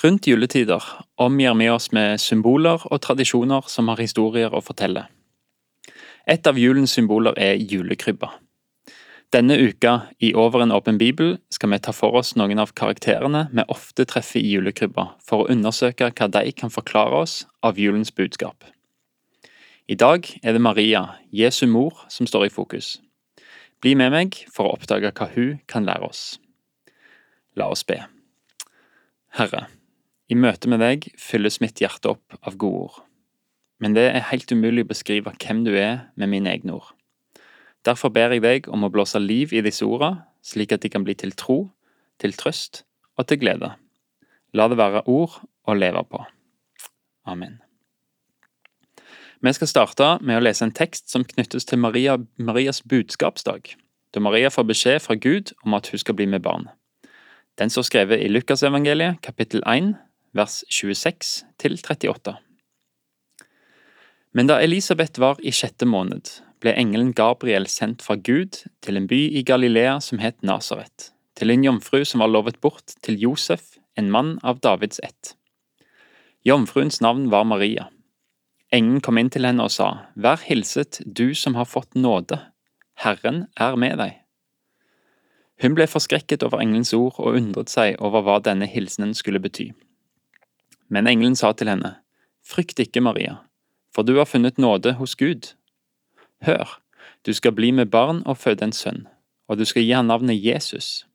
Rundt juletider omgir vi oss med symboler og tradisjoner som har historier å fortelle. Et av julens symboler er julekrybba. Denne uka i Over en åpen bibel skal vi ta for oss noen av karakterene vi ofte treffer i julekrybba, for å undersøke hva de kan forklare oss av julens budskap. I dag er det Maria, Jesu mor, som står i fokus. Bli med meg for å oppdage hva hun kan lære oss. La oss be. Herre, i møte med deg fylles mitt hjerte opp av gode ord. Men det er helt umulig å beskrive hvem du er med mine egne ord. Derfor ber jeg deg om å blåse liv i disse ordene, slik at de kan bli til tro, til trøst og til glede. La det være ord å leve på. Amen. Vi skal starte med å lese en tekst som knyttes til Maria, Marias budskapsdag, da Maria får beskjed fra Gud om at hun skal bli med barn. Den står skrevet i Lukasevangeliet kapittel 1 vers 26 til 38. Men da Elisabeth var i sjette måned, ble engelen Gabriel sendt fra Gud til en by i Galilea som het Nasaret, til en jomfru som var lovet bort til Josef, en mann av Davids ett. Jomfruens navn var Maria. Engen kom inn til henne og sa, Vær hilset, du som har fått nåde, Herren er med deg. Hun ble forskrekket over engelens ord og undret seg over hva denne hilsenen skulle bety. Men engelen sa til henne, Frykt ikke, Maria, for du har funnet nåde hos Gud. Hør, du skal bli med barn og føde en sønn, og du skal gi ham navnet Jesus.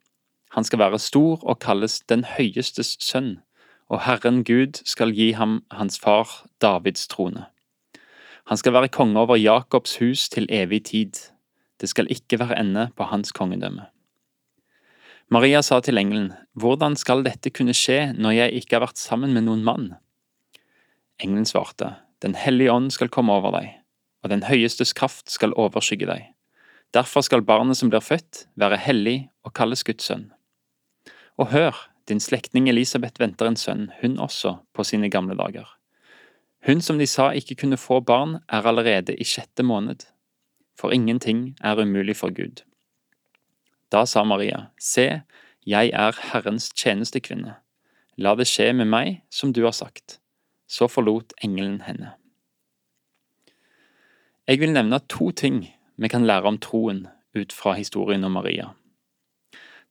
Han skal være stor og kalles Den høyestes sønn og Herren Gud skal gi ham hans far Davids trone. Han skal være konge over Jakobs hus til evig tid. Det skal ikke være ende på hans kongedømme. Maria sa til engelen, Hvordan skal dette kunne skje når jeg ikke har vært sammen med noen mann? Engelen svarte, Den hellige ånd skal komme over deg, og den høyestes kraft skal overskygge deg. Derfor skal barnet som blir født, være hellig og kalles Guds sønn. Og hør, din slektning Elisabeth venter en sønn, hun også, på sine gamle dager. Hun som de sa ikke kunne få barn, er allerede i sjette måned. For ingenting er umulig for Gud. Da sa Maria, Se, jeg er Herrens tjenestekvinne. La det skje med meg som du har sagt. Så forlot engelen henne. Jeg vil nevne to ting vi kan lære om troen ut fra historien om Maria.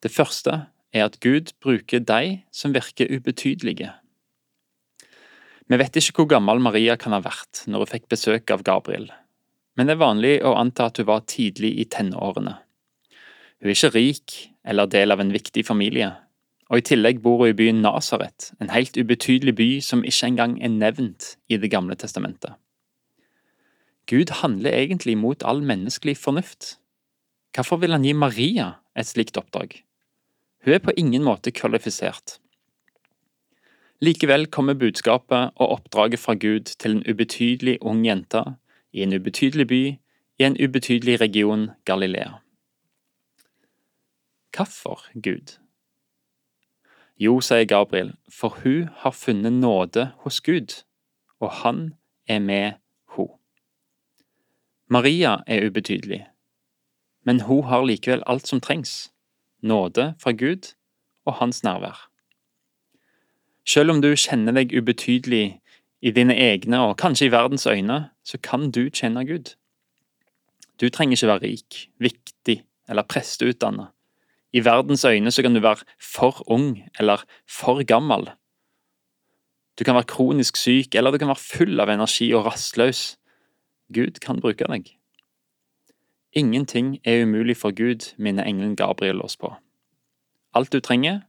Det første er at Gud bruker de som virker ubetydelige. Vi vet ikke hvor gammel Maria kan ha vært når hun fikk besøk av Gabriel, men det er vanlig å anta at hun var tidlig i tenårene. Hun er ikke rik eller del av en viktig familie, og i tillegg bor hun i byen Nasaret, en helt ubetydelig by som ikke engang er nevnt i Det gamle testamentet. Gud handler egentlig mot all menneskelig fornuft. Hvorfor vil han gi Maria et slikt oppdrag? Hun er på ingen måte kvalifisert. Likevel kommer budskapet og oppdraget fra Gud til en ubetydelig ung jente i en ubetydelig by i en ubetydelig region, Galilea. Hvorfor Gud? Jo, sier Gabriel, for hun har funnet nåde hos Gud, og han er med hun. Maria er ubetydelig, men hun har likevel alt som trengs nåde fra Gud og hans nærvær. Selv om du kjenner deg ubetydelig i dine egne og kanskje i verdens øyne, så kan du kjenne Gud. Du trenger ikke være rik, viktig eller presteutdannet. I verdens øyne så kan du være for ung eller for gammel. Du kan være kronisk syk, eller du kan være full av energi og rastløs. Gud kan bruke deg. Ingenting er umulig for Gud, minner engelen Gabriel oss på. Alt du trenger,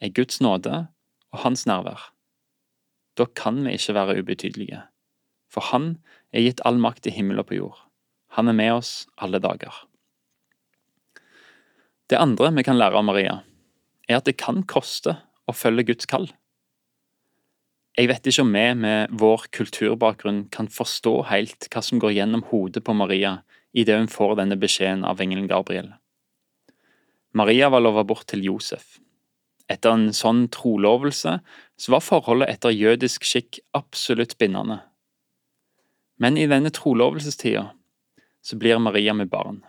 er Guds nåde og Hans nærvær. Da kan vi ikke være ubetydelige, for Han er gitt all makt i himmel og på jord. Han er med oss alle dager. Det andre vi kan lære av Maria, er at det kan koste å følge Guds kall. Jeg vet ikke om vi med vår kulturbakgrunn kan forstå helt hva som går gjennom hodet på Maria idet hun får denne beskjeden av engelen Gabriel. Maria var lova bort til Josef. Etter en sånn trolovelse så var forholdet etter jødisk skikk absolutt bindende. Men i denne trolovelsestida så blir Maria med barn.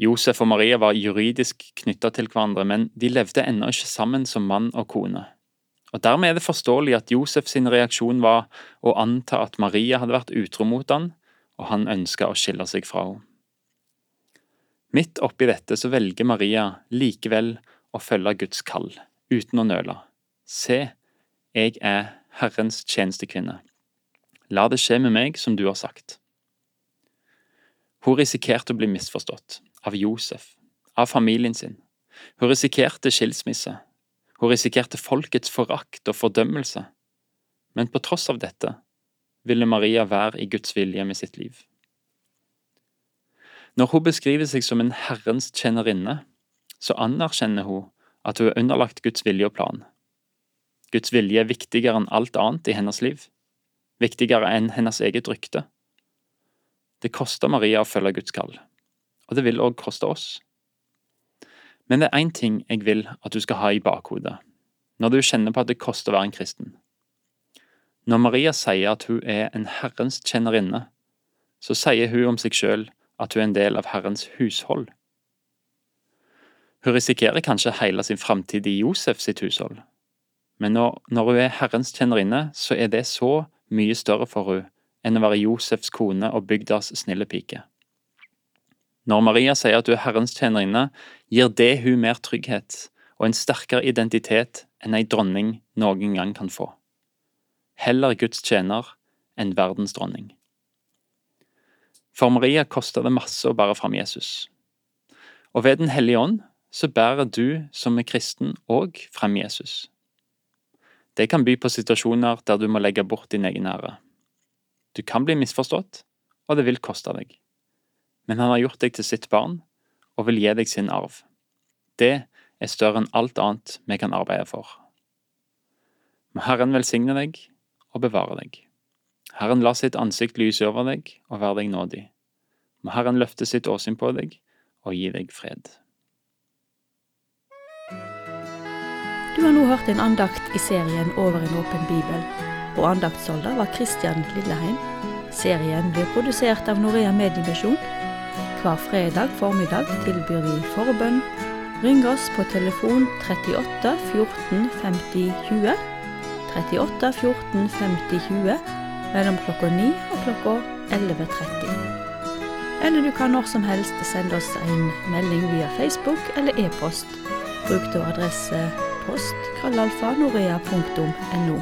Josef og Maria var juridisk knytta til hverandre, men de levde ennå ikke sammen som mann og kone. Og Dermed er det forståelig at Josef sin reaksjon var å anta at Maria hadde vært utro mot han, og han ønska å skille seg fra henne. Midt oppi dette så velger Maria likevel å følge Guds kall, uten å nøle. Se, jeg er Herrens tjenestekvinne. La det skje med meg som du har sagt. Hun risikerte å bli misforstått, av Josef, av familien sin. Hun risikerte skilsmisse. Hun risikerte folkets forakt og fordømmelse. Men på tross av dette ville Maria være i Guds vilje med sitt liv. Når hun beskriver seg som en Herrens tjenerinne, så anerkjenner hun at hun er underlagt Guds vilje og plan. Guds vilje er viktigere enn alt annet i hennes liv, viktigere enn hennes eget rykte. Det koster Maria å følge Guds kall, og det vil òg koste oss. Men det er én ting jeg vil at du skal ha i bakhodet når du kjenner på at det koster å være en kristen. Når Maria sier at hun er en Herrens tjenerinne, så sier hun om seg sjøl at hun er en del av Herrens hushold. Hun risikerer kanskje hele sin framtid i Josef sitt hushold, men når, når hun er Herrens tjenerinne, så er det så mye større for hun enn å være Josefs kone og bygdas snille pike. Når Maria sier at du er Herrens tjenerinne, gir det hun mer trygghet og en sterkere identitet enn ei dronning noen gang kan få. Heller Guds tjener enn verdens dronning. For Maria koster det masse å bære fram Jesus. Og ved Den hellige ånd så bærer du som er kristen òg frem Jesus. Det kan by på situasjoner der du må legge bort din egen ære. Du kan bli misforstått, og det vil koste deg men han har gjort deg til sitt barn og vil gi deg sin arv. Det er større enn alt annet vi kan arbeide for. Må Herren velsigne deg og bevare deg. Herren la sitt ansikt lyse over deg og være deg nådig. Må Herren løfte sitt åsyn på deg og gi deg fred. Du har nå hørt en andakt i serien Over en åpen bibel, og andaktsholder var Kristian Lilleheim. Serien blir produsert av Norea Mediemisjon hver fredag formiddag tilbyr vi forbønn. Ring oss på telefon 38 14 50 20. 38 14 50 20 mellom klokka 9 og klokka 11.30. Eller du kan når som helst sende oss en melding via Facebook eller e-post. Bruk da adresse post krøllalfa norea.no.